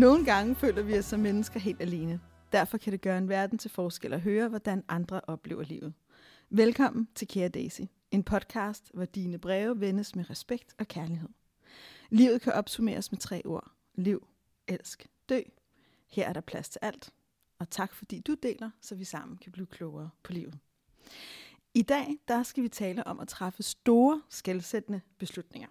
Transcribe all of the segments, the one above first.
Nogle gange føler vi os som mennesker helt alene. Derfor kan det gøre en verden til forskel at høre, hvordan andre oplever livet. Velkommen til Kære Daisy, en podcast, hvor dine breve vendes med respekt og kærlighed. Livet kan opsummeres med tre ord. Liv, elsk, dø. Her er der plads til alt. Og tak fordi du deler, så vi sammen kan blive klogere på livet. I dag der skal vi tale om at træffe store, skældsættende beslutninger.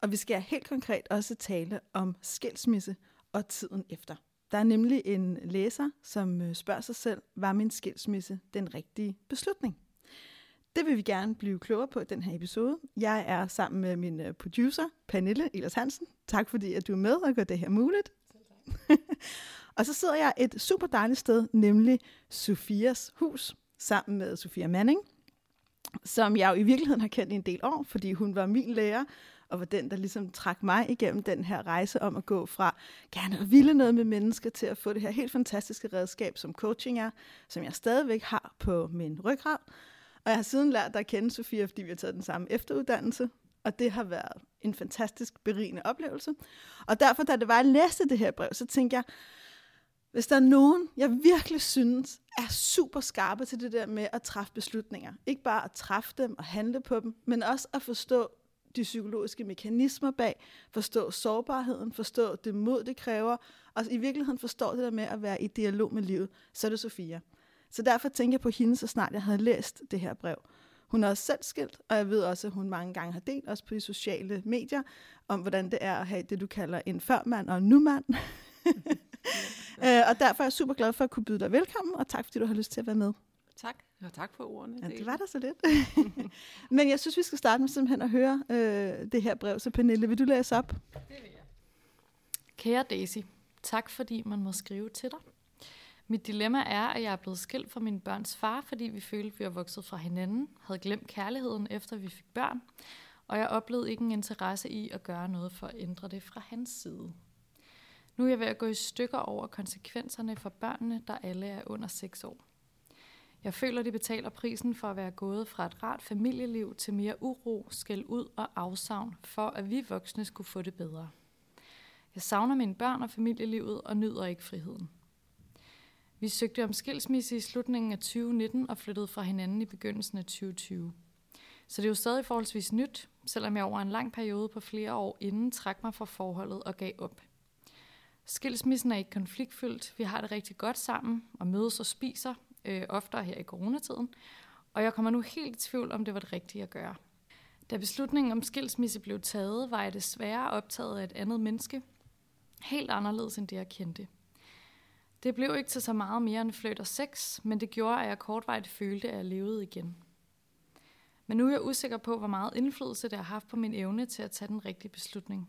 Og vi skal helt konkret også tale om skilsmisse og tiden efter. Der er nemlig en læser, som øh, spørger sig selv, var min skilsmisse den rigtige beslutning? Det vil vi gerne blive klogere på i den her episode. Jeg er sammen med min øh, producer, Pernille Elers Hansen. Tak fordi, at du er med og gør det her muligt. og så sidder jeg et super dejligt sted, nemlig Sofias hus, sammen med Sofia Manning, som jeg jo i virkeligheden har kendt i en del år, fordi hun var min lærer, og var den, der ligesom trak mig igennem den her rejse om at gå fra gerne at ville noget med mennesker til at få det her helt fantastiske redskab, som coaching er, som jeg stadigvæk har på min ryggrad. Og jeg har siden lært dig at kende Sofia, fordi vi har taget den samme efteruddannelse, og det har været en fantastisk berigende oplevelse. Og derfor, da det var, at jeg læste det her brev, så tænkte jeg, hvis der er nogen, jeg virkelig synes er super skarpe til det der med at træffe beslutninger, ikke bare at træffe dem og handle på dem, men også at forstå de psykologiske mekanismer bag, forstå sårbarheden, forstå det mod, det kræver, og i virkeligheden forstå det der med at være i dialog med livet, så er det Sofia. Så derfor tænker jeg på hende, så snart jeg havde læst det her brev. Hun er også selv skilt, og jeg ved også, at hun mange gange har delt, også på de sociale medier, om hvordan det er at have det, du kalder en førmand og en numand. øh, og derfor er jeg super glad for at kunne byde dig velkommen, og tak fordi du har lyst til at være med. Tak, og tak for ordene. Ja, det var der så lidt. Men jeg synes, vi skal starte med simpelthen at høre øh, det her brev. Så Pernille, vil du læse op? Det vil jeg. Kære Daisy, tak fordi man må skrive til dig. Mit dilemma er, at jeg er blevet skilt fra min børns far, fordi vi følte, vi var vokset fra hinanden, havde glemt kærligheden efter vi fik børn, og jeg oplevede ikke en interesse i at gøre noget for at ændre det fra hans side. Nu er jeg ved at gå i stykker over konsekvenserne for børnene, der alle er under 6 år. Jeg føler, de betaler prisen for at være gået fra et rart familieliv til mere uro, skæld ud og afsavn, for at vi voksne skulle få det bedre. Jeg savner mine børn og familielivet og nyder ikke friheden. Vi søgte om skilsmisse i slutningen af 2019 og flyttede fra hinanden i begyndelsen af 2020. Så det er jo stadig forholdsvis nyt, selvom jeg over en lang periode på flere år inden trak mig fra forholdet og gav op. Skilsmissen er ikke konfliktfyldt, vi har det rigtig godt sammen og mødes og spiser, øh, oftere her i coronatiden, og jeg kommer nu helt i tvivl, om det var det rigtige at gøre. Da beslutningen om skilsmisse blev taget, var jeg desværre optaget af et andet menneske, helt anderledes end det, jeg kendte. Det blev ikke til så meget mere end fløjt og sex, men det gjorde, at jeg kortvarigt følte, at jeg levede igen. Men nu er jeg usikker på, hvor meget indflydelse det har haft på min evne til at tage den rigtige beslutning.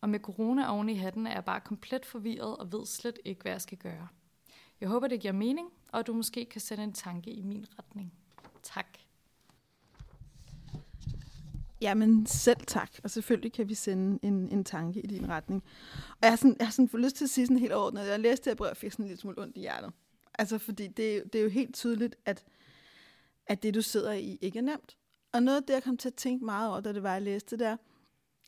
Og med corona oven i hatten er jeg bare komplet forvirret og ved slet ikke, hvad jeg skal gøre. Jeg håber, det giver mening, og du måske kan sende en tanke i min retning. Tak. Jamen selv tak, og selvfølgelig kan vi sende en, en tanke i din retning. Og jeg har sådan, jeg har sådan fået lyst til at sige sådan helt ordentligt, jeg læste det her brev, og fik sådan lidt smule ondt i hjertet. Altså fordi det, det er jo helt tydeligt, at, at det du sidder i ikke er nemt. Og noget af det, jeg kom til at tænke meget over, da det var, jeg læste det der,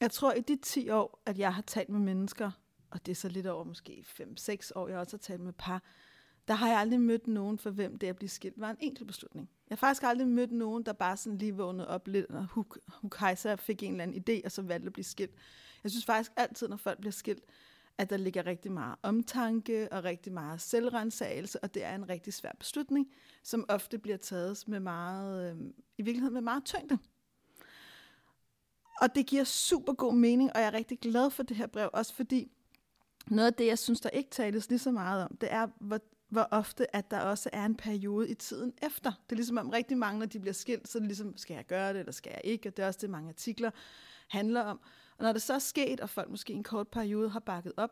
jeg tror i de 10 år, at jeg har talt med mennesker, og det er så lidt over måske 5-6 år, jeg også har talt med par, der har jeg aldrig mødt nogen, for hvem det at blive skilt var en enkelt beslutning. Jeg har faktisk aldrig mødt nogen, der bare sådan lige vågnede op lidt, og huk, hejser fik en eller anden idé, og så valgte at blive skilt. Jeg synes faktisk altid, når folk bliver skilt, at der ligger rigtig meget omtanke og rigtig meget selvrensagelse, og det er en rigtig svær beslutning, som ofte bliver taget med meget, øh, i virkeligheden med meget tyngde. Og det giver super god mening, og jeg er rigtig glad for det her brev, også fordi noget af det, jeg synes, der ikke tales lige så meget om, det er, hvor, hvor ofte, at der også er en periode i tiden efter. Det er ligesom om rigtig mange, når de bliver skilt, så er det ligesom, skal jeg gøre det, eller skal jeg ikke? Og det er også det, mange artikler handler om. Og når det så er sket, og folk måske en kort periode har bakket op,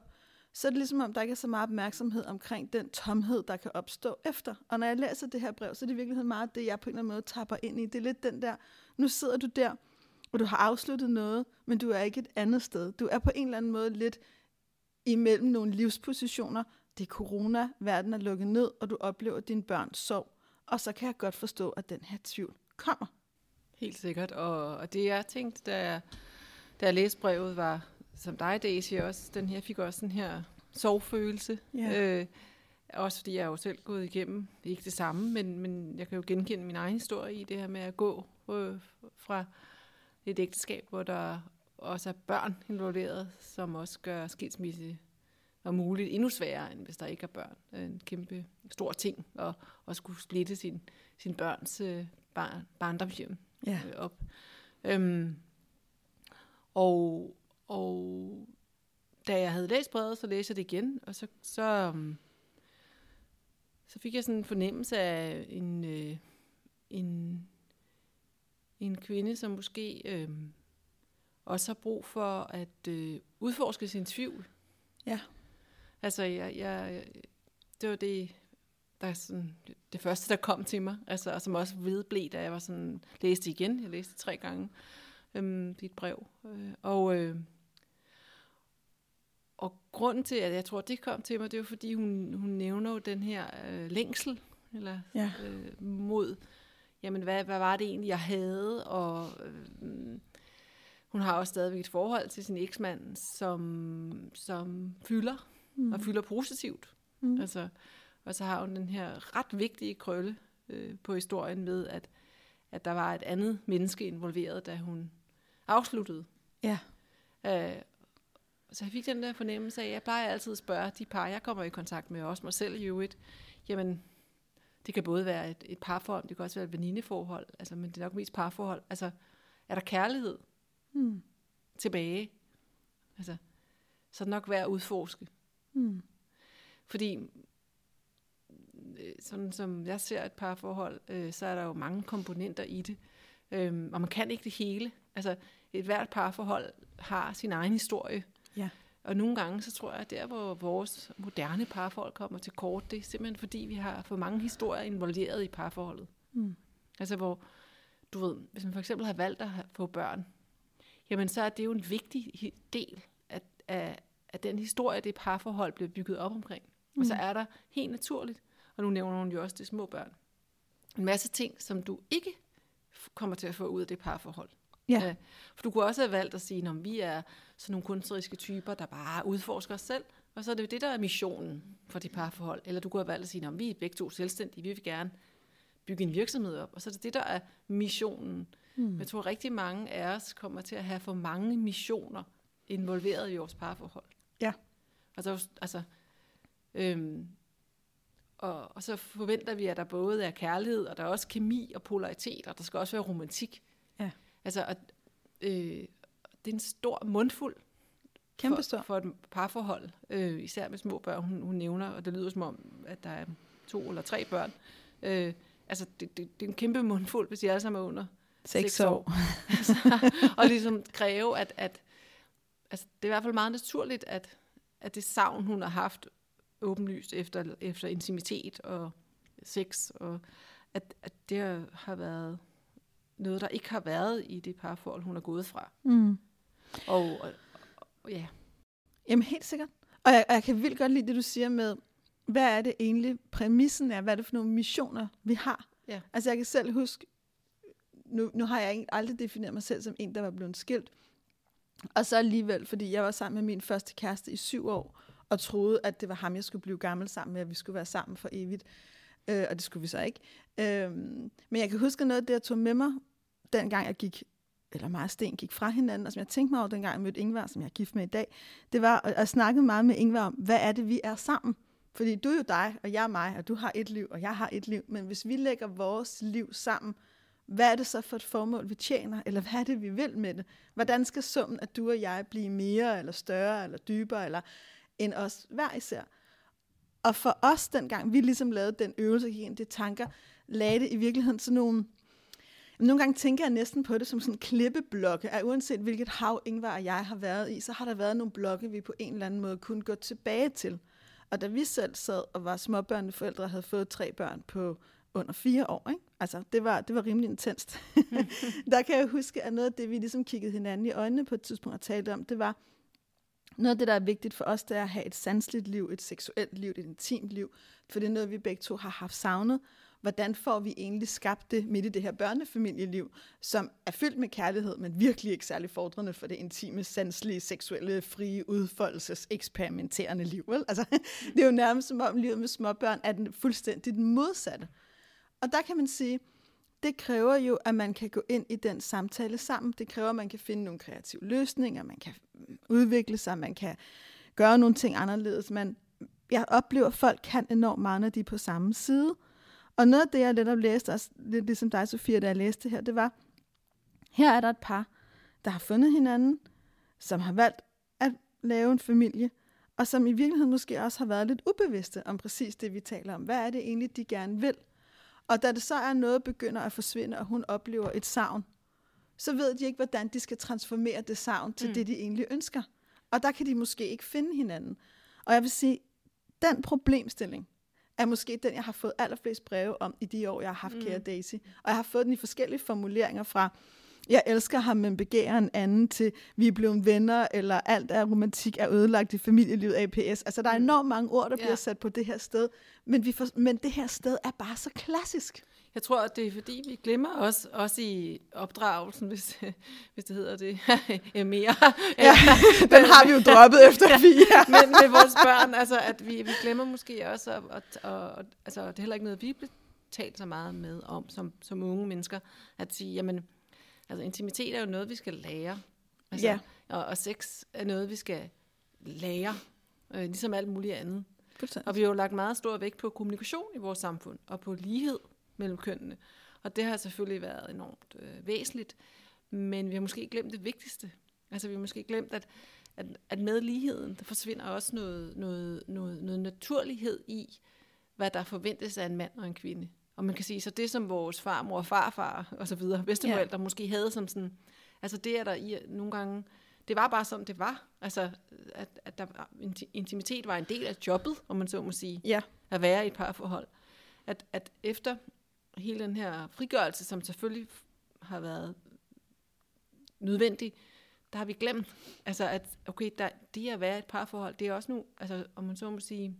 så er det ligesom om, der ikke er så meget opmærksomhed omkring den tomhed, der kan opstå efter. Og når jeg læser det her brev, så er det i virkeligheden meget det, jeg på en eller anden måde tapper ind i. Det er lidt den der, nu sidder du der, og du har afsluttet noget, men du er ikke et andet sted. Du er på en eller anden måde lidt imellem nogle livspositioner, det er corona, verden er lukket ned, og du oplever din børns sorg. Og så kan jeg godt forstå, at den her tvivl kommer. Helt sikkert, og, og det jeg tænkte, da, da jeg læste brevet, var, som dig Daisy også, den her fik også den her sorgfølelse. Ja. Øh, også fordi jeg er jo selv gået igennem, ikke det samme, men, men jeg kan jo genkende min egen historie i det her med at gå øh, fra et ægteskab, hvor der også er børn involveret, som også gør skilsmisse og muligt endnu sværere, end hvis der ikke er børn. En kæmpe stor ting at, at skulle splitte sin, sin børns øh, bar, barndomshjem Ja. øh, op. Øhm, og, og da jeg havde læst brevet, så læste jeg det igen, og så, så, um, så fik jeg sådan en fornemmelse af en, øh, en, en kvinde, som måske øh, også har brug for at øh, udforske sin tvivl. Ja. Altså, jeg, jeg, det var det, der er sådan, det første, der kom til mig, altså, og som også vedblev, da jeg var sådan, læste igen. Jeg læste tre gange øhm, dit brev. Øh, og, øh, og grunden til, at jeg tror, det kom til mig, det var, fordi hun, hun nævner jo den her øh, længsel eller, Ja. øh, mod, jamen, hvad, hvad var det egentlig, jeg havde, og øh, hun har også stadigvæk et forhold til sin eksmand, som, som fylder, mm. og fylder positivt. Mm. Altså, og så har hun den her ret vigtige krølle øh, på historien med, at, at der var et andet menneske involveret, da hun afsluttede. Ja. Øh, så jeg fik den der fornemmelse af, at jeg plejer altid at spørge de par, jeg kommer i kontakt med, og også mig selv i øvrigt, jamen, det kan både være et, et parforhold, det kan også være et venindeforhold, altså, men det er nok mest parforhold. Altså, er der kærlighed Mm. tilbage? Altså, så er det nok værd at udforske. Mm. Fordi øh, sådan som jeg ser et parforhold, øh, så er der jo mange komponenter i det. Øhm, og man kan ikke det hele. Altså, et hvert parforhold har sin egen historie. Ja. Og nogle gange, så tror jeg, at der, hvor vores moderne parforhold kommer til kort, det er simpelthen fordi, vi har for mange historier involveret i parforholdet. Mm. Altså, hvor, du ved, hvis man for eksempel har valgt at få børn, jamen så er det jo en vigtig del af, af, af den historie, det parforhold bliver bygget op omkring. Mm. Og så er der helt naturligt, og nu nævner hun jo også de små børn, en masse ting, som du ikke kommer til at få ud af det parforhold. Ja. Øh, For du kunne også have valgt at sige, at vi er sådan nogle kunstneriske typer, der bare udforsker os selv, og så er det jo det, der er missionen for det parforhold. Eller du kunne have valgt at sige, at vi er begge to selvstændige, vi vil gerne bygge en virksomhed op, og så er det det, der er missionen. Mm. Jeg tror, at rigtig mange af os kommer til at have for mange missioner involveret i vores parforhold. Ja. Og så, altså, øhm, og, og så forventer vi, at der både er kærlighed, og der er også kemi og polaritet, og der skal også være romantik. Ja. Altså, at, øh, det er en stor mundfuld Kæmpe stor. for, for et parforhold, øh, især med små børn, hun, hun nævner, og det lyder som om, at der er to eller tre børn. Øh, altså, det, det, det er en kæmpe mundfuld, hvis de alle sammen er under Seks seks år. altså, og ligesom kræve, at, at altså, det er i hvert fald meget naturligt, at, at det savn, hun har haft åbenlyst efter, efter intimitet og sex, og at, at det har været noget, der ikke har været i det parforhold, hun er gået fra. Mm. Og, og, og ja, Jamen helt sikkert. Og jeg, og jeg kan vildt godt lide det, du siger med, hvad er det egentlig, præmissen er, hvad er det for nogle missioner, vi har? Ja. Altså jeg kan selv huske, nu, nu har jeg ikke aldrig defineret mig selv som en, der var blevet skilt. Og så alligevel, fordi jeg var sammen med min første kæreste i syv år, og troede, at det var ham, jeg skulle blive gammel sammen med, at vi skulle være sammen for evigt. Øh, og det skulle vi så ikke. Øh, men jeg kan huske noget af det, jeg tog med mig, dengang jeg gik, eller meget sten gik fra hinanden, og som jeg tænkte mig over, dengang jeg mødte Ingvar, som jeg er gift med i dag, det var at, at snakke meget med Ingvar om, hvad er det, vi er sammen? Fordi du er jo dig, og jeg er mig, og du har et liv, og jeg har et liv. Men hvis vi lægger vores liv sammen, hvad er det så for et formål, vi tjener? Eller hvad er det, vi vil med det? Hvordan skal summen af du og jeg blive mere, eller større, eller dybere, eller end os hver især? Og for os, dengang vi ligesom lavede den øvelse, gik ind i de tanker, lagde det i virkeligheden sådan nogle... Nogle gange tænker jeg næsten på det som sådan klippeblokke, at uanset hvilket hav Ingvar og jeg har været i, så har der været nogle blokke, vi på en eller anden måde kunne gå tilbage til. Og da vi selv sad og var småbørneforældre og havde fået tre børn på under fire år, ikke? Altså det var, det var rimelig intenst. der kan jeg huske, at noget af det, vi ligesom kiggede hinanden i øjnene på et tidspunkt og talte om, det var, noget af det, der er vigtigt for os, det er at have et sanseligt liv, et seksuelt liv, et intimt liv, for det er noget, vi begge to har haft savnet, hvordan får vi egentlig skabt det midt i det her børnefamilieliv, som er fyldt med kærlighed, men virkelig ikke særlig fordrende for det intime, sanselige, seksuelle, frie, udfoldelses, eksperimenterende liv. Vel? Altså, det er jo nærmest som om livet med småbørn er den fuldstændig modsatte. Og der kan man sige, det kræver jo, at man kan gå ind i den samtale sammen. Det kræver, at man kan finde nogle kreative løsninger, man kan mm, udvikle sig, man kan gøre nogle ting anderledes. Man, jeg oplever, at folk kan enormt meget, når de er på samme side. Og noget af det, jeg netop læste, også lidt ligesom dig, Sofia, da jeg læste her, det var, her er der et par, der har fundet hinanden, som har valgt at lave en familie, og som i virkeligheden måske også har været lidt ubevidste om præcis det, vi taler om. Hvad er det egentlig, de gerne vil? Og da det så er noget, begynder at forsvinde, og hun oplever et savn, så ved de ikke, hvordan de skal transformere det savn til mm. det, de egentlig ønsker. Og der kan de måske ikke finde hinanden. Og jeg vil sige, den problemstilling er måske den, jeg har fået allerflest breve om i de år, jeg har haft mm. Kære Daisy. Og jeg har fået den i forskellige formuleringer fra, jeg elsker ham, men begærer en anden til, vi er blevet venner, eller alt er romantik er ødelagt i familielivet APS. Altså, der er mm. enormt mange ord, der ja. bliver sat på det her sted, men, vi for, men det her sted er bare så klassisk. Jeg tror, at det er fordi, vi glemmer os også i opdragelsen, hvis, hvis det hedder det mere. Ja, den har vi jo droppet efter fire. Men med vores børn, altså, at vi, vi glemmer måske også, og, og, og, altså, det er heller ikke noget, vi bliver talt så meget med om som, som unge mennesker, at sige, jamen, Altså intimitet er jo noget, vi skal lære. Altså, ja. og, og sex er noget, vi skal lære, øh, ligesom alt muligt andet. Og vi har jo lagt meget stor vægt på kommunikation i vores samfund, og på lighed mellem kønnene. Og det har selvfølgelig været enormt øh, væsentligt, men vi har måske glemt det vigtigste. Altså vi har måske glemt, at, at, at med ligheden, der forsvinder også noget, noget, noget, noget naturlighed i, hvad der forventes af en mand og en kvinde. Og man kan sige, så det som vores farmor og farfar og så videre, bedsteforældre ja. måske havde som sådan, altså det er der i nogle gange, det var bare sådan, det var. Altså, at, at der, intimitet var en del af jobbet, om man så må sige, ja. at være i et parforhold. At, at efter hele den her frigørelse, som selvfølgelig har været nødvendig, der har vi glemt, altså at okay, der, det at være et parforhold, det er også nu, altså om man så må sige,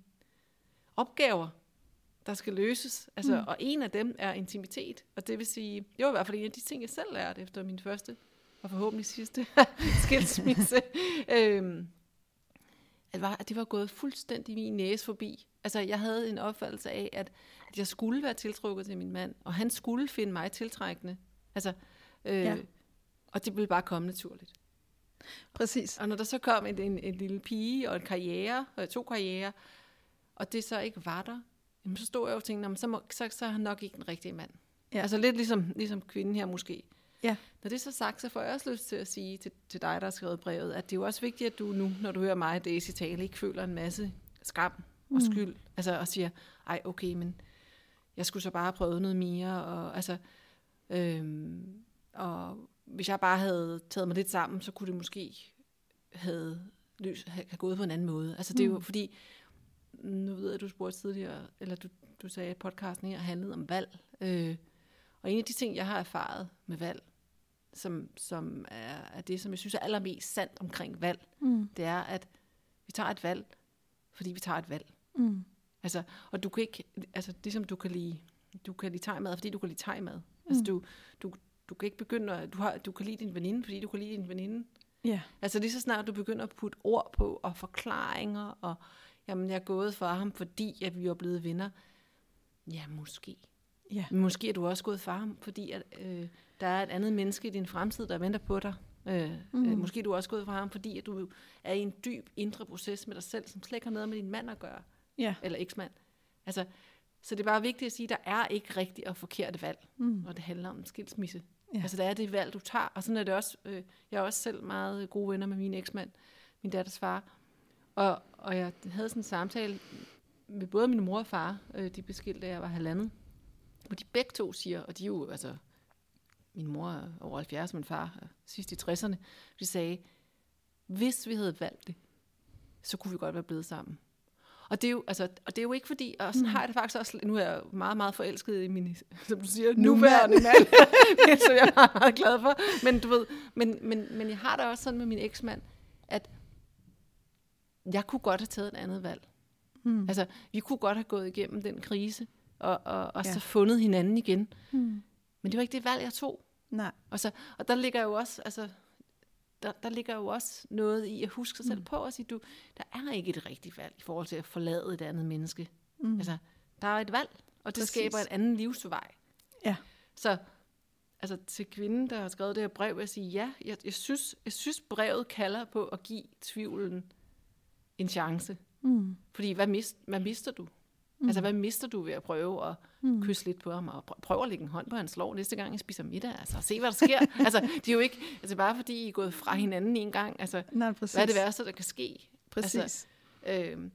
opgaver, der skal løses. Altså, mm. Og en af dem er intimitet. Og det vil sige, det var i hvert fald en af de ting, jeg selv lærte efter min første og forhåbentlig sidste skilsmisse. øhm, at, var, at det var gået fuldstændig min næse forbi. Altså, jeg havde en opfattelse af, at, at jeg skulle være tiltrukket til min mand, og han skulle finde mig tiltrækkende. Altså, øh, ja. Og det ville bare komme naturligt. Præcis. Og når der så kom en, en, en lille pige og en karriere, og to karriere, og det så ikke var der, jamen, så stod jeg jo og tænkte, så, må, så, så er han nok ikke den rigtige mand. Ja. Altså lidt ligesom, ligesom kvinden her måske. Ja. Når det er så sagt, så får jeg også lyst til at sige til, til dig, der har skrevet brevet, at det er jo også vigtigt, at du nu, når du hører mig Daisy tale, ikke føler en masse skam og mm. skyld. Altså og siger, ej okay, men jeg skulle så bare prøve noget mere. Og, altså, øhm, og hvis jeg bare havde taget mig lidt sammen, så kunne det måske have, løs, have, have gået på en anden måde. Altså det er jo mm. fordi, nu ved jeg, at du spurgte tidligere, eller du, du sagde, at podcasten her handlede om valg. Øh, og en af de ting, jeg har erfaret med valg, som, som er, er det, som jeg synes er allermest sandt omkring valg, mm. det er, at vi tager et valg, fordi vi tager et valg. Mm. Altså, og du kan ikke, altså det som du kan lide, du kan lide tegmad, fordi du kan lide tegmad. Mm. Altså du, du, du kan ikke begynde at, du, har, du kan lide din veninde, fordi du kan lide din veninde. Ja. Altså lige så snart du begynder at putte ord på, og forklaringer, og jamen jeg er gået for ham, fordi at vi er blevet venner. Ja, måske. Ja. Måske er du også gået for ham, fordi at, øh, der er et andet menneske i din fremtid, der venter på dig. Øh, mm. øh, måske er du også gået for ham, fordi at du er i en dyb indre proces med dig selv, som slet ikke har noget med din mand at gøre. Ja. Eller eksmand. Altså, så det er bare vigtigt at sige, at der er ikke rigtigt og forkert valg, mm. når det handler om skilsmisse. Ja. Altså, der er det valg, du tager. Og sådan er det også. Øh, jeg er også selv meget gode venner med min eksmand, min datters far. Og, og jeg havde sådan en samtale med både min mor og far, øh, de beskilte, da jeg var halvandet, hvor de begge to siger, og de er jo, altså, min mor er over 70, min far er sidst i 60'erne, de sagde, hvis vi havde valgt det, så kunne vi godt være blevet sammen. Og det er jo, altså, og det er jo ikke fordi, og sådan mm. har jeg det faktisk også, nu er jeg meget, meget forelsket i min, som du siger, nuværende mand, som jeg er meget, meget glad for. Men du ved, men, men, men jeg har det også sådan med min eksmand, at jeg kunne godt have taget et andet valg. Mm. Altså, vi kunne godt have gået igennem den krise, og, og, og Ja. så fundet hinanden igen. Mm. Men det var ikke det valg, jeg tog. Nej. Og, så, og der ligger jo også, altså, der, der ligger jo også noget i at huske sig selv Mm. på at sige, du, der er ikke et rigtigt valg i forhold til at forlade et andet menneske. Mm. Altså, der er et valg, og det. Præcis. skaber en anden livsvej. Ja. Så altså, til kvinden, der har skrevet det her brev, vil jeg sige, ja, jeg, jeg, synes, jeg synes, brevet kalder på at give tvivlen en chance. Mm. Fordi hvad, mist, hvad mister du? Mm. Altså, hvad mister du ved at prøve at mm. kysse lidt på ham, og pr- prøve at lægge en hånd på hans lår næste gang, I spiser middag? Altså, se hvad der sker. altså, det er jo ikke, altså bare fordi I er gået fra hinanden en gang, altså, Nej, præcis. hvad er det værste, der kan ske? Præcis. Altså, Øh, men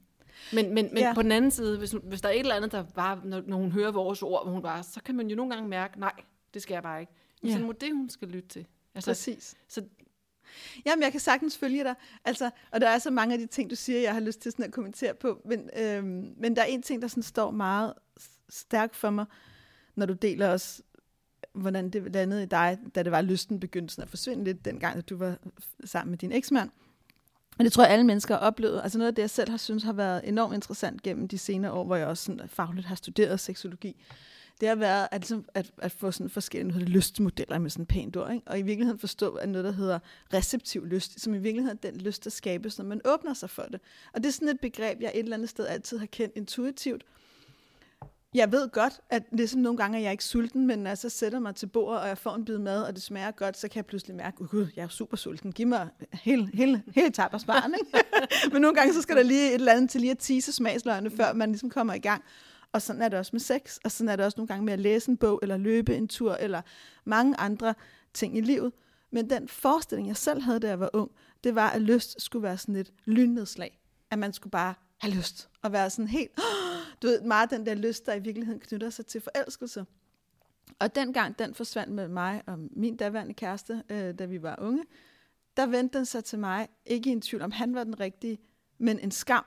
men, men Ja. på den anden side, hvis, hvis der er et eller andet, der bare, når, når hun hører vores ord, hvor hun bare, så kan man jo nogle gange mærke, nej, det skal jeg bare ikke. Men ja. så må det, hun skal lytte til. Altså, Præcis. så Jamen, jeg kan sagtens følge dig. Altså, og der er så mange af de ting, du siger, jeg har lyst til sådan at kommentere på. Men, øhm, men der er en ting, der sådan står meget stærkt for mig, når du deler os, hvordan det landede i dig, da det var lysten begyndte sådan at forsvinde lidt, dengang at du var sammen med din eksmand. Og det tror jeg, alle mennesker har oplevet. Altså noget af det, jeg selv har synes har været enormt interessant gennem de senere år, hvor jeg også sådan fagligt har studeret seksologi, det har været at, ligesom, at, at få sådan forskellige noget, lystmodeller med sådan en pænt ord, ikke? og i virkeligheden forstå, at noget, der hedder receptiv lyst, som i virkeligheden er den lyst, der skabes, når man åbner sig for det. Og det er sådan et begreb, jeg et eller andet sted altid har kendt intuitivt. Jeg ved godt, at ligesom nogle gange er jeg ikke sulten, men når jeg så sætter mig til bordet, og jeg får en bid mad, og det smager godt, så kan jeg pludselig mærke, at gud, jeg er super sulten. Giv mig hele, hele, hele tabersbaren, ikke? men nogle gange så skal der lige et eller andet til lige at tease smagsløgene, før man ligesom kommer i gang. Og sådan er det også med sex, og sådan er det også nogle gange med at læse en bog, eller løbe en tur, eller mange andre ting i livet. Men den forestilling, jeg selv havde, da jeg var ung, det var, at lyst skulle være sådan et lynnedslag. At man skulle bare have lyst, og være sådan helt, du ved, meget den der lyst, der i virkeligheden knytter sig til forelskelse. Og dengang den forsvandt med mig og min daværende kæreste, øh, da vi var unge, der vendte den sig til mig, ikke i en tvivl om, han var den rigtige, men en skam.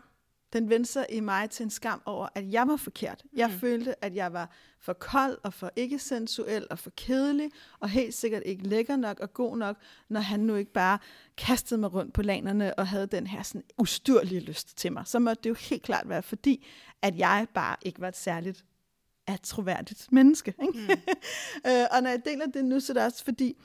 Den vendte sig i mig til en skam over, at jeg var forkert. Jeg mm. følte, at jeg var for kold og for ikke sensuel og for kedelig, og helt sikkert ikke lækker nok og god nok, når han nu ikke bare kastede mig rundt på lanerne og havde den her sådan ustyrlige lyst til mig. Så måtte det jo helt klart være fordi, at jeg bare ikke var et særligt attroværdigt menneske. Ikke? Mm. øh, og når jeg deler det nu, så er det også fordi,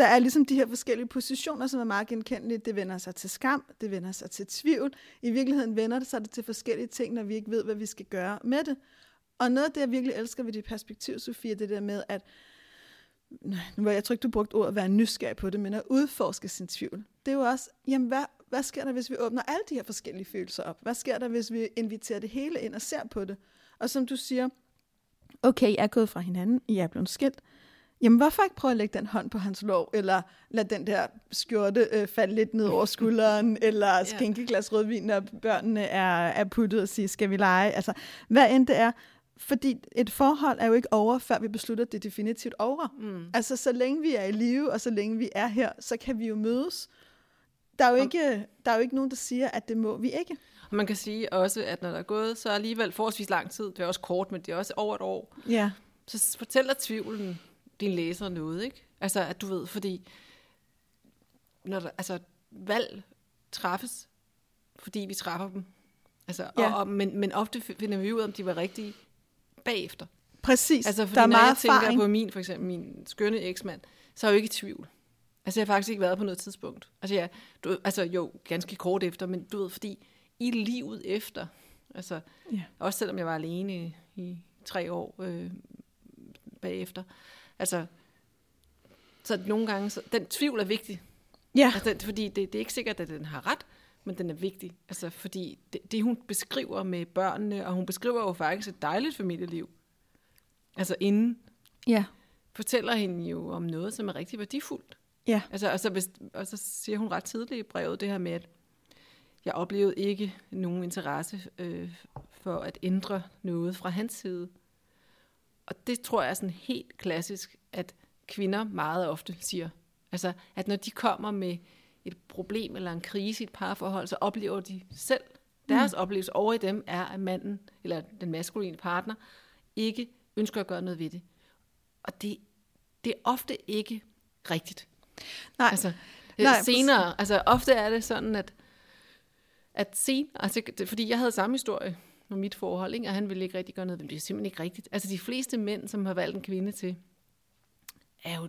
der er ligesom de her forskellige positioner, som er meget genkendelige. Det vender sig til skam, det vender sig til tvivl. I virkeligheden vender det sig til forskellige ting, når vi ikke ved, hvad vi skal gøre med det. Og noget af det, jeg virkelig elsker ved dit perspektiv, Sofie, det der med, at nu var jeg tror ikke, du brugte ordet at være nysgerrig på det, men at udforske sin tvivl. Det er jo også, jamen hvad, hvad sker der, hvis vi åbner alle de her forskellige følelser op? Hvad sker der, hvis vi inviterer det hele ind og ser på det? Og som du siger, okay, jeg er gået fra hinanden, I er blevet skilt. Jamen, hvorfor ikke prøve at lægge den hånd på hans lov, eller lade den der skjorte øh, falde lidt ned over skulderen, eller skænke glas rødvin, når børnene er, er puttet og sige, skal vi lege? Altså, hvad end det er. Fordi et forhold er jo ikke over, før vi beslutter, at det er definitivt over. Mm. Altså, så længe vi er i live, og så længe vi er her, så kan vi jo mødes. Der er jo ikke, der er jo ikke nogen, der siger, at det må vi ikke. Og man kan sige også, at når der er gået så alligevel forholdsvis lang tid, det er også kort, men det er også over et år, Ja. så fortæller tvivlen din læser noget, ikke? Altså, at du ved, fordi når der, altså, valg træffes, fordi vi træffer dem. Altså, Ja. og, og, men, men ofte finder vi ud af, om de var rigtige bagefter. Præcis. Altså, fordi der er når meget jeg tænker erfaring. på min, for eksempel min skønne eksmand, så er jeg jo ikke i tvivl. Altså, jeg har faktisk ikke været på noget tidspunkt. Altså, jeg, du, altså jo, ganske kort efter, men du ved, fordi i livet efter, altså, Ja. også selvom jeg var alene i, i tre år øh, bagefter, altså, så nogle gange, så, den tvivl er vigtig. Ja. Altså, den, fordi det, det er ikke sikkert, at den har ret, men den er vigtig. Altså, fordi det, det, hun beskriver med børnene, og hun beskriver jo faktisk et dejligt familieliv. Altså, inden Ja. fortæller hende jo om noget, som er rigtig værdifuldt. Ja. Altså, og, så, hvis, og så siger hun ret tidligt i brevet det her med, at jeg oplevede ikke nogen interesse øh, for at ændre noget fra hans side. Og det tror jeg er sådan helt klassisk, at kvinder meget ofte siger. Altså, at når de kommer med et problem eller en krise i et parforhold, så oplever de selv, deres mm. oplevelse over i dem er, at manden, eller den maskuline partner, ikke ønsker at gøre noget ved det. Og det, det er ofte ikke rigtigt. Nej. Altså, Nej, Nej, senere, altså ofte er det sådan, at, at sen, altså, fordi jeg havde samme historie. Med mit forhold, ikke? og han ville ikke rigtig gøre noget. Men det er simpelthen ikke rigtigt. Altså de fleste mænd, som har valgt en kvinde til, er jo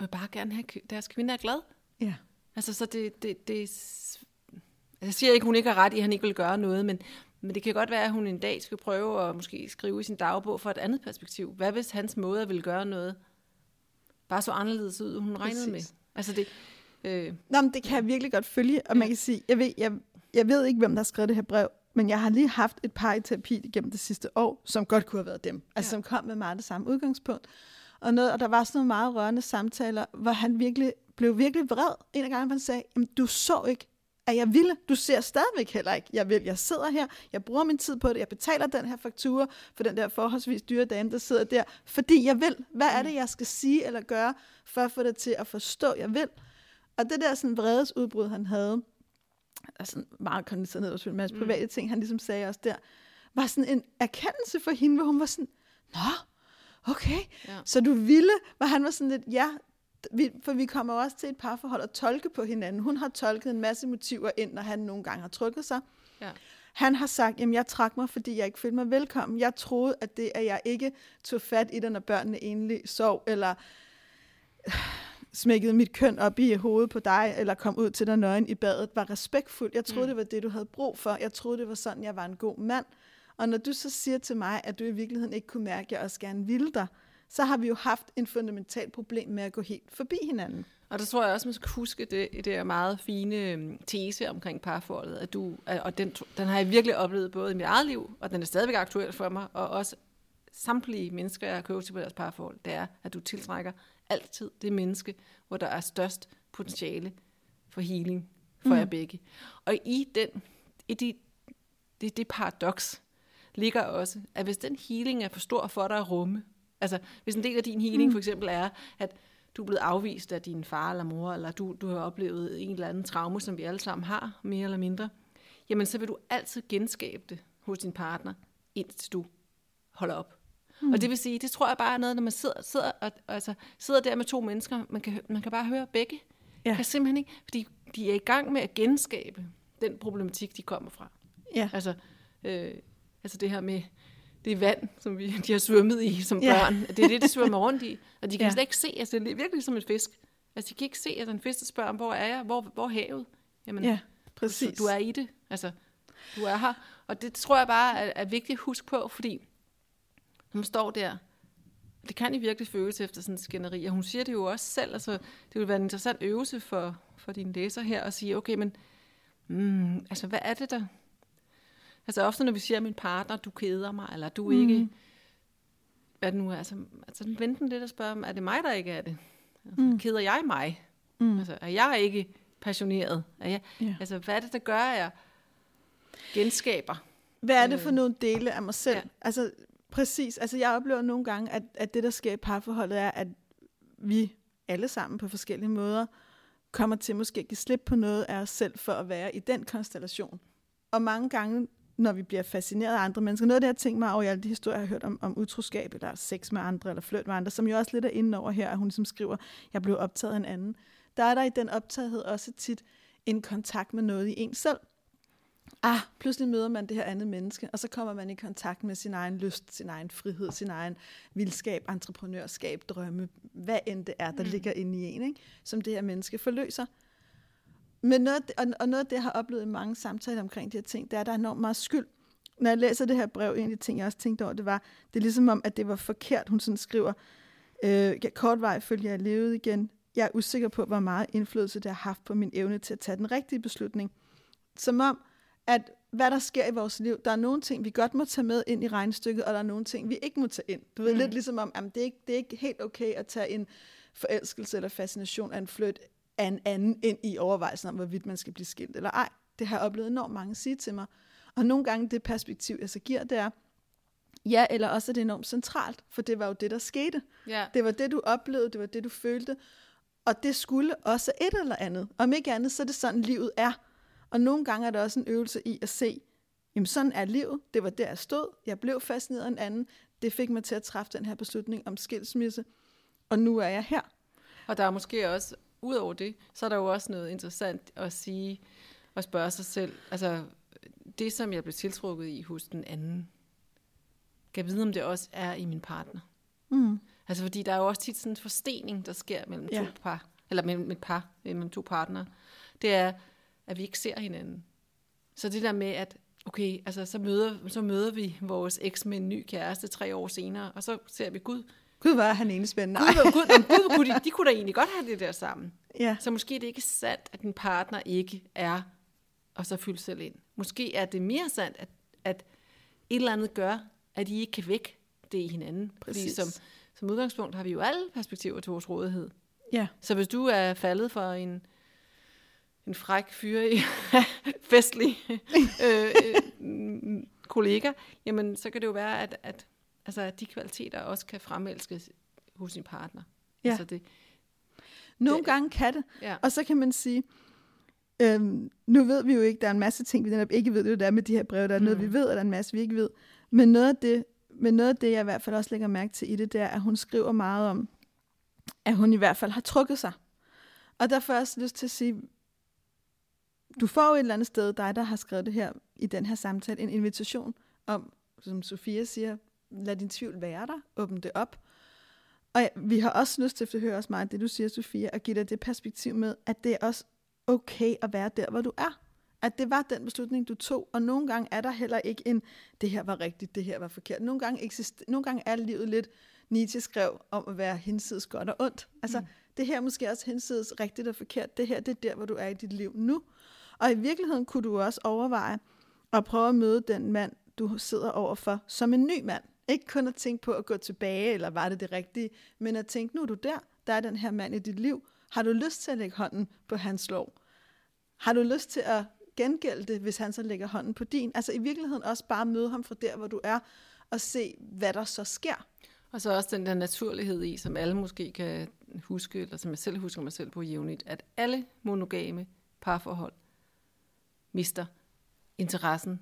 vil bare gerne have, deres kvinde er glad. Ja. Altså, så det, det, det altså, jeg siger ikke, hun ikke har ret i, at han ikke vil gøre noget, men, men det kan godt være, at hun en dag skal prøve at måske skrive i sin dagbog for et andet perspektiv. Hvad hvis hans måde vil gøre noget bare så anderledes ud, hun regnede Præcis. med? Altså det, øh, Nå, men det kan jeg virkelig godt følge, og man kan sige, jeg ved, jeg, jeg ved ikke, hvem der har skrevet det her brev, men jeg har lige haft et par i terapi igennem det sidste år, som godt kunne have været dem. Altså, Ja. som kom med meget det samme udgangspunkt. Og, noget, og der var sådan nogle meget rørende samtaler, hvor han virkelig blev virkelig vred. En af gangen, han sagde, Jamen, du så ikke, at jeg ville. Du ser stadigvæk heller ikke, jeg vil. Jeg sidder her, jeg bruger min tid på det, jeg betaler den her faktura for den der forholdsvis dyre dame, der sidder der, fordi jeg vil. Hvad er det, jeg skal sige eller gøre, for at få det til at forstå, jeg vil? Og det der sådan vredesudbrud, han havde, altså meget kondenseret ned, og en masse private ting, han ligesom sagde også der, var sådan en erkendelse for hende, hvor hun var sådan, nå, okay, Ja. så du ville, hvor han var sådan lidt, ja, vi, for vi kommer også til et parforhold og tolke på hinanden. Hun har tolket en masse motiver ind, når han nogle gange har trykket sig. ja. Han har sagt, at jeg trak mig, fordi jeg ikke følte mig velkommen. Jeg troede, at det, at jeg ikke tog fat i det, når børnene egentlig sov, eller smækkede mit køn op i hovedet på dig, eller kom ud til dig nøgen i badet, var respektfuldt. Jeg troede, mm. det var det, du havde brug for. Jeg troede, det var sådan, jeg var en god mand. Og når du så siger til mig, at du i virkeligheden ikke kunne mærke, at jeg også gerne ville dig, så har vi jo haft en fundamental problem med at gå helt forbi hinanden. Og der tror jeg også, man skal huske det, det er meget fine øhm, tese omkring parforholdet, at du, og den, den har jeg virkelig oplevet både i mit eget liv, og den er stadigvæk aktuel for mig, og også samtlige mennesker, jeg har coachet på deres parforhold, det er, at du tiltrækker altid det menneske, hvor der er størst potentiale for healing for mm. jer begge. Og i den, i de, det, det paradoks ligger også, at hvis den healing er for stor for dig at rumme, altså hvis en del af din healing mm. for eksempel er, at du er blevet afvist af din far eller mor, eller du, du har oplevet en eller anden traume, som vi alle sammen har, mere eller mindre, jamen så vil du altid genskabe det hos din partner, indtil du holder op. Mm. Og det vil sige, det tror jeg bare er noget, når man sidder, sidder, og, altså, sidder der med to mennesker, man kan, man kan bare høre begge. Ja. Kan simpelthen ikke, fordi de er i gang med at genskabe den problematik, de kommer fra. Ja. Altså, øh, altså det her med det vand, som vi, de har svømmet i som Ja. børn. Det er det, de svømmer rundt i. Og de kan Ja. slet ikke se, altså det er virkelig som en fisk. Altså de kan ikke se, at en fisk spørger, hvor er jeg? Hvor, hvor er havet? Jamen, Ja, præcis. du er i det. Altså, du er her. Og det tror jeg bare er, er vigtigt at huske på, fordi man står der, det kan i virkelig føles efter sådan en skænderi, og hun siger det jo også selv, altså det vil være en interessant øvelse for, for dine læser her, at sige, okay, men mm, altså hvad er det der? Altså ofte når vi siger, at min partner, du keder mig, eller du ikke, Mm. hvad det nu er, altså, altså venten lidt og spørge, om, er det mig, der ikke er det? Altså, mm. Keder jeg mig? Mm. Altså, er jeg ikke passioneret? Er jeg, Ja. Altså, hvad er det, der gør, at jeg genskaber? Hvad er det for nogle dele af mig selv? Ja. Altså, præcis. Altså, jeg oplever nogle gange, at, at det, der sker i parforholdet, er, at vi alle sammen på forskellige måder kommer til måske at give slip på noget af os selv for at være i den konstellation. Og mange gange, når vi bliver fascineret af andre mennesker, noget af det, jeg tænker mig over i alle de historier, jeg har hørt om, om utroskab, eller sex med andre, eller flirt med andre, som jo også lidt er inde over her, at hun som skriver, jeg blev optaget af en anden. Der er der i den optagethed også tit en kontakt med noget i en selv ah, pludselig møder man det her andet menneske, og så kommer man i kontakt med sin egen lyst, sin egen frihed, sin egen vildskab, entreprenørskab, drømme, hvad end det er, der mm. ligger inde i en, ikke? som det her menneske forløser. Men noget, og noget af det, jeg har oplevet i mange samtaler omkring de her ting, det er, at der er enormt meget skyld. Når jeg læser det her brev, en af de ting, jeg også tænkte over, det var, det er ligesom om, at det var forkert. Hun sådan skriver, øh, kort vej følger jeg levet igen. Jeg er usikker på, hvor meget indflydelse det har haft på min evne til at tage den rigtige beslutning. Som om, at hvad der sker i vores liv, der er nogle ting, vi godt må tage med ind i regnestykket, og der er nogle ting, vi ikke må tage ind. Du ved, mm. lidt ligesom om, at det, er ikke, det er ikke helt okay at tage en forelskelse eller fascination af en flyt af en anden ind i overvejelsen om, hvorvidt man skal blive skilt eller ej. Det har jeg oplevet enormt mange sige til mig. Og nogle gange det perspektiv, jeg så giver, det er, ja, eller også er det enormt centralt, for det var jo det, der skete. Ja. Det var det, du oplevede, det var det, du følte. Og det skulle også et eller andet. Om ikke andet, så er det sådan, livet er. Og nogle gange er der også en øvelse i at se, jamen sådan er livet. Det var der, jeg stod. Jeg blev fascineret af en anden. Det fik mig til at træffe den her beslutning om skilsmisse. Og nu er jeg her. Og der er måske også, ud over det, så er der jo også noget interessant at sige og spørge sig selv. Altså, det, som jeg blev tiltrukket i hos den anden, kan vide, om det også er i min partner. Mm. Altså fordi der er jo også tit sådan en forstening, der sker mellem Ja. to par, eller mellem et par, mellem to partnere. Det er, at vi ikke ser hinanden. Så det der med, at okay, altså så møder, så møder vi vores eks med en ny kæreste tre år senere, og så ser vi, gud, Gud, er han egentlig spændende. gud, hvor- gud, jamen, gud kunne de, de kunne da egentlig godt have det der sammen. Ja, Så måske er det ikke sandt, at din partner ikke er, og så fylde selv ind. Måske er det mere sandt, at, at et eller andet gør, at I ikke kan væk det i hinanden. Fordi Præcis. som, som udgangspunkt har vi jo alle perspektiver til vores rådighed. ja, Så hvis du er faldet for en, en fræk fyr i festlig øh, øh, kollega, jamen så kan det jo være, at, at, altså, at de kvaliteter også kan fremelskes hos sin partner. Ja. Altså det, nogle Det- gange kan det. ja. Og så kan man sige, øhm, nu ved vi jo ikke, der er en masse ting, vi netop ikke ved, det er der med de her breve, der er noget, Mm. vi ved, og der er en masse, vi ikke ved. Men noget af det, men noget af det, jeg i hvert fald også lægger mærke til i det, det er, at hun skriver meget om, at hun i hvert fald har trukket sig. Og der får jeg også lyst til at sige, du får jo et eller andet sted, dig der har skrevet det her, i den her samtale, en invitation om, som Sofia siger, lad din tvivl være der, åbn det op. Og ja, vi har også lyst til, at høre også meget det, du siger, Sofia, at give dig det perspektiv med, at det er også okay at være der, hvor du er. At det var den beslutning, du tog, og nogle gange er der heller ikke en, det her var rigtigt, det her var forkert. Nogle gange, eksist- nogle gange er livet lidt, Nietzsche skrev om at være hinsides godt og ondt. Altså, mm. det her er måske også hinsides rigtigt og forkert. Det her, det er der, hvor du er i dit liv nu. Og i virkeligheden kunne du også overveje at prøve at møde den mand, du sidder overfor, som en ny mand. Ikke kun at tænke på at gå tilbage, eller var det det rigtige, men at tænke, nu er du der, der er den her mand i dit liv. Har du lyst til at lægge hånden på hans lov? Har du lyst til at gengælde det, hvis han så lægger hånden på din? Altså i virkeligheden også bare møde ham fra der, hvor du er, og se, hvad der så sker. Og så også den der naturlighed i, som alle måske kan huske, eller som jeg selv husker mig selv på jævnligt, at alle monogame parforhold mister interessen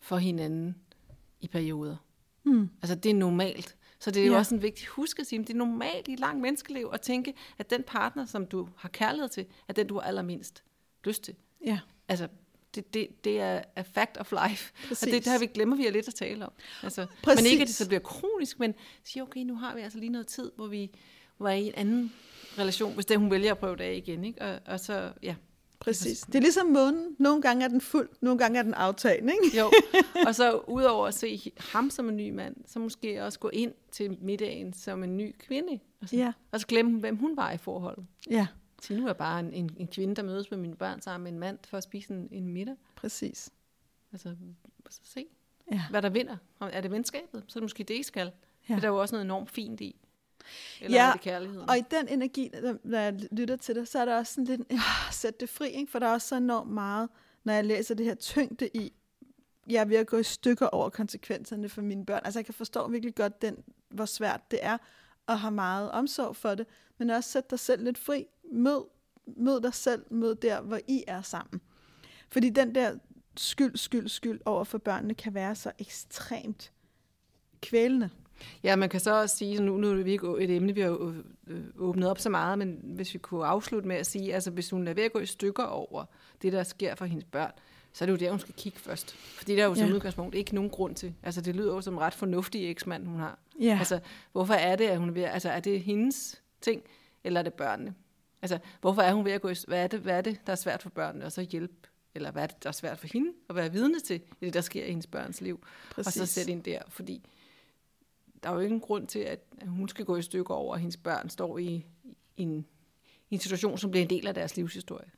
for hinanden i perioder. Hmm. Altså det er normalt. Så det er jo Ja. også en vigtig husk at sige, at det er normalt i et langt menneskeliv at tænke, at den partner, som du har kærlighed til, er den, du har allermindst lyst til. Ja, Altså, det, det, det er a fact of life. Præcis. Og det, det har vi glemmer vi lidt at tale om. Altså, Præcis. men ikke, at det så bliver kronisk, men sige, okay, nu har vi altså lige noget tid, hvor vi var i en anden relation, hvis det hun vælger at prøve det af igen. Ikke? Og, og så, ja. Præcis. Det er ligesom månen. Nogle gange er den fuld, nogle gange er den aftagende, ikke? Jo, og så udover at se ham som en ny mand, så måske også gå ind til middagen som en ny kvinde. Og så, Ja, og så glemme, hvem hun var i forholdet. ja, Så nu er jeg bare en, en, en kvinde, der mødes med mine børn sammen med en mand for at spise en, en middag. præcis. Altså, så se, Ja. hvad der vinder. Er det venskabet? Så er det måske det, I skal. Ja. Det er der jo også noget enormt fint i. Eller Ja, er det kærligheden? Og i den energi, når jeg lytter til det, så er der også sådan lidt, ja, sæt det fri, ikke? for der er også så enormt meget, når jeg læser det her tyngde i, jeg er ved at gå i stykker over konsekvenserne for mine børn. Altså jeg kan forstå virkelig godt, den, hvor svært det er, at have meget omsorg for det, men også sæt dig selv lidt fri. Mød, mød dig selv, mød der, hvor I er sammen. Fordi den der skyld, skyld, skyld over for børnene kan være så ekstremt kvælende. Ja, man kan så også sige, nu, nu er det ikke et emne, vi har øh, åbnet op så meget, men hvis vi kunne afslutte med at sige, altså hvis hun er ved at gå i stykker over det, der sker for hendes børn, så er det jo der, hun skal kigge først. Fordi der er jo som Ja. udgangspunkt ikke nogen grund til. Altså det lyder jo som ret fornuftig eksmand, hun har. Ja, Altså, hvorfor er det, at hun er ved, altså er det hendes ting, eller er det børnene? Altså, hvorfor er hun ved at gå i, hvad er det, hvad er det der er svært for børnene, og så hjælpe, eller hvad er det, der er svært for hende, at være vidne til, i det, der sker i hendes børns liv, præcis. og så sætte ind der, fordi der er jo ikke en grund til, at hun skal gå i stykker over, at hendes børn står i, i, en, i en situation, som bliver en del af deres livshistorie.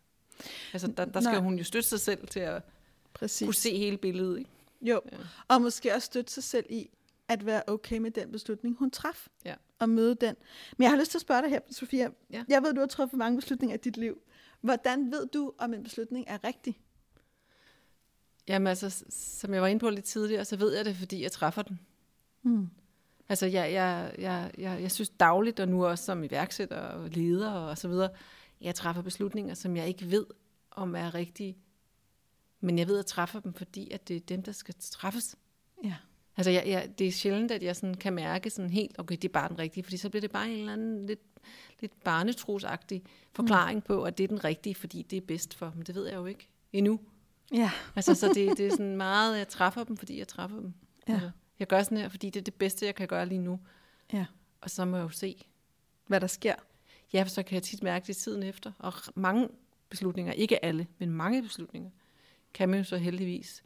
Altså, der, der skal Nej. hun jo støtte sig selv til at præcis. kunne se hele billedet, ikke? Jo, Ja. og måske også støtte sig selv i at være okay med den beslutning, hun traf. Ja. Og møde den. Men jeg har lyst til at spørge dig her, Sofia. Ja. Jeg ved, du har truffet mange beslutninger i dit liv. Hvordan ved du, om en beslutning er rigtig? Jamen altså, som jeg var inde på lidt tidligere, så ved jeg det, fordi jeg træffer den. Hmm. Altså, jeg, jeg, jeg, jeg, jeg synes dagligt, og nu også som iværksætter og leder og så videre, jeg træffer beslutninger, som jeg ikke ved, om er rigtige. Men jeg ved, at jeg træffer dem, fordi at det er dem, der skal træffes. Ja. Altså, jeg, jeg, det er sjældent, at jeg sådan kan mærke sådan helt, okay, det er bare den rigtige, fordi så bliver det bare en eller anden lidt, lidt barnetrosagtig forklaring mm. på, at det er den rigtige, fordi det er bedst for dem. Det ved jeg jo ikke endnu. Ja. Altså, så det, det er sådan meget, jeg træffer dem, fordi jeg træffer dem. Ja. Altså, jeg gør sådan her, fordi det er det bedste, jeg kan gøre lige nu. Ja. Og så må jeg jo se. Hvad der sker. Ja, for så kan jeg tit mærke det tiden efter. Og mange beslutninger, ikke alle, men mange beslutninger, kan man jo så heldigvis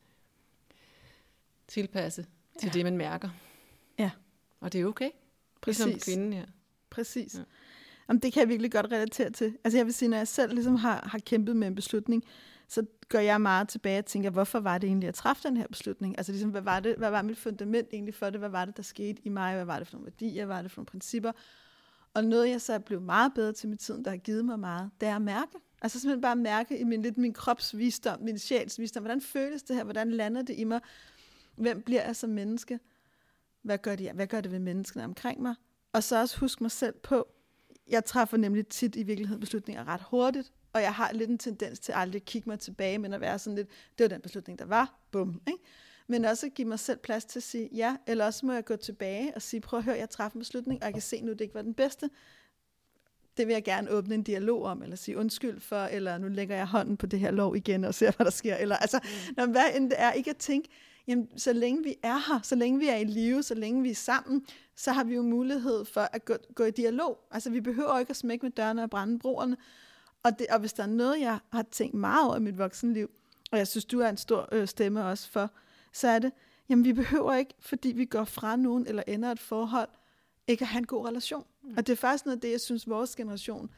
tilpasse til Ja. det, man mærker. Ja. Og det er okay. Præcis. Ligesom kvinden her. Præcis. Ja. Ja. Jamen, det kan jeg virkelig godt relatere til. Altså jeg vil sige, når jeg selv ligesom har, har kæmpet med en beslutning, så går jeg meget tilbage og tænker, hvorfor var det egentlig, at jeg træffede den her beslutning? Altså ligesom, hvad var, det, hvad var mit fundament egentlig for det? Hvad var det, der skete i mig? Hvad var det for nogle værdier? Hvad var det for nogle principper? Og noget, jeg så er blevet meget bedre til med tiden, der har givet mig meget, det er at mærke. Altså simpelthen bare mærke i min, lidt min krops visdom, min sjæls visdom. Hvordan føles det her? Hvordan lander det i mig? Hvem bliver jeg som menneske? Hvad gør det, hvad gør det ved menneskene omkring mig? Og så også huske mig selv på, jeg træffer nemlig tit i virkeligheden beslutninger ret hurtigt, og jeg har lidt en tendens til aldrig at kigge mig tilbage, men at være sådan lidt, det var den beslutning, der var, bum, ikke? Men også at give mig selv plads til at sige ja, eller også må jeg gå tilbage og sige, prøv at høre, jeg træffer en beslutning, og jeg kan se nu, det ikke var den bedste. Det vil jeg gerne åbne en dialog om, eller sige undskyld for, eller nu lægger jeg hånden på det her lov igen og ser, hvad der sker. Eller, altså, mm. når, hvad end det er, ikke at tænke, jamen, så længe vi er her, så længe vi er i live, så længe vi er sammen, så har vi jo mulighed for at gå, gå i dialog. Altså, vi behøver ikke at smække med dørene og brænde broerne. Og, det, og hvis der er noget, jeg har tænkt meget over i mit voksenliv, og jeg synes, du er en stor øh, stemme også for, så er det, jamen vi behøver ikke, fordi vi går fra nogen eller ender et forhold, ikke at have en god relation. Mm. Og det er faktisk noget af det, jeg synes, vores generation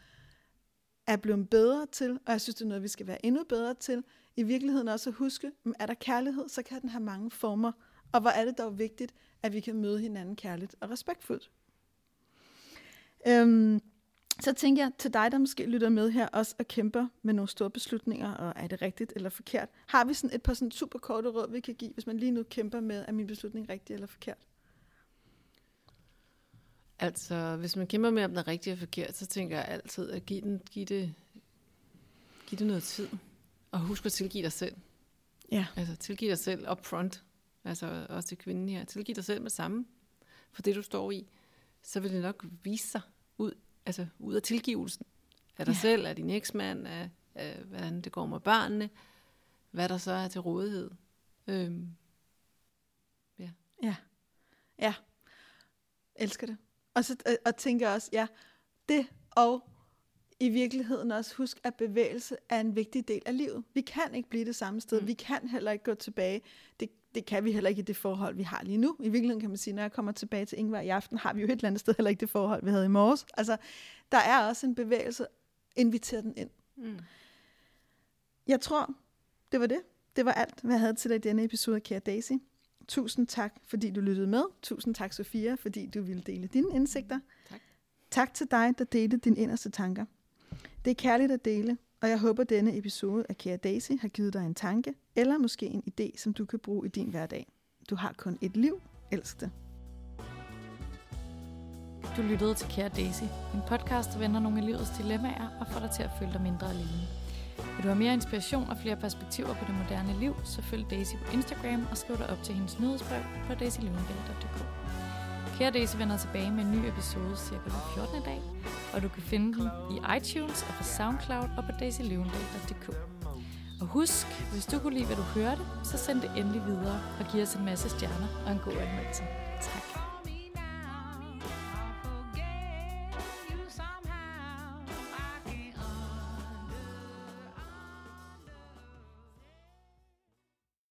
er blevet bedre til, og jeg synes, det er noget, vi skal være endnu bedre til. I virkeligheden også at huske, men er der kærlighed, så kan den have mange former. Og hvor er det dog vigtigt, at vi kan møde hinanden kærligt og respektfuldt. Øhm, så tænker jeg til dig, der måske lytter med her, også og kæmper med nogle store beslutninger, og er det rigtigt eller forkert? Har vi sådan et par sådan super korte råd, vi kan give, hvis man lige nu kæmper med, er min beslutning rigtig eller forkert? Altså, hvis man kæmper med, om den er rigtig og forkert, så tænker jeg altid at give, den, give, det, give det noget tid. Og husk at tilgive dig selv. Ja. Altså, tilgive dig selv up front. Altså, også til kvinden her. Tilgive dig selv med samme. For det, du står i, så vil det nok vise sig ud, altså, ud af tilgivelsen. Af dig Ja. ja. selv, af din eksmand, af, af, hvordan det går med børnene. Hvad der så er til rådighed. Øhm, Ja. Elsker det. Og, så, og, og tænker også, ja, det og i virkeligheden også husk, at bevægelse er en vigtig del af livet. Vi kan ikke blive det samme sted. Mm. Vi kan heller ikke gå tilbage. Det, det kan vi heller ikke i det forhold, vi har lige nu. I virkeligheden kan man sige, når jeg kommer tilbage til Ingvar i aften, har vi jo et eller andet sted heller ikke det forhold, vi havde i morges. Altså, der er også en bevægelse. Inviter den ind. mm. Jeg tror, det var det. Det var alt, hvad jeg havde til dig i denne episode af Kære Daisy. Tusind tak, fordi du lyttede med. Tusind tak, Sofia, fordi du ville dele dine indsigter. Tak. Tak til dig, der delte dine inderste tanker. Det er kærligt at dele, og jeg håber, denne episode af Kære Daisy har givet dig en tanke, eller måske en idé, som du kan bruge i din hverdag. Du har kun et liv. Elsk det. Du lyttede til Kære Daisy, en podcast, der vender nogle af livets dilemmaer og får dig til at føle dig mindre alene. Vil du have mere inspiration og flere perspektiver på det moderne liv, så følg Daisy på Instagram og skriv dig op til hendes nyhedsbrev på daisylevendal.dk. Kære Daisy vender tilbage med en ny episode cirka hver 14. dag, og du kan finde den i iTunes og på SoundCloud og på daisylevendal.dk. Og husk, hvis du kunne lide, hvad du hørte, så send det endelig videre og giv os en masse stjerner og en god anmeldelse. Tak.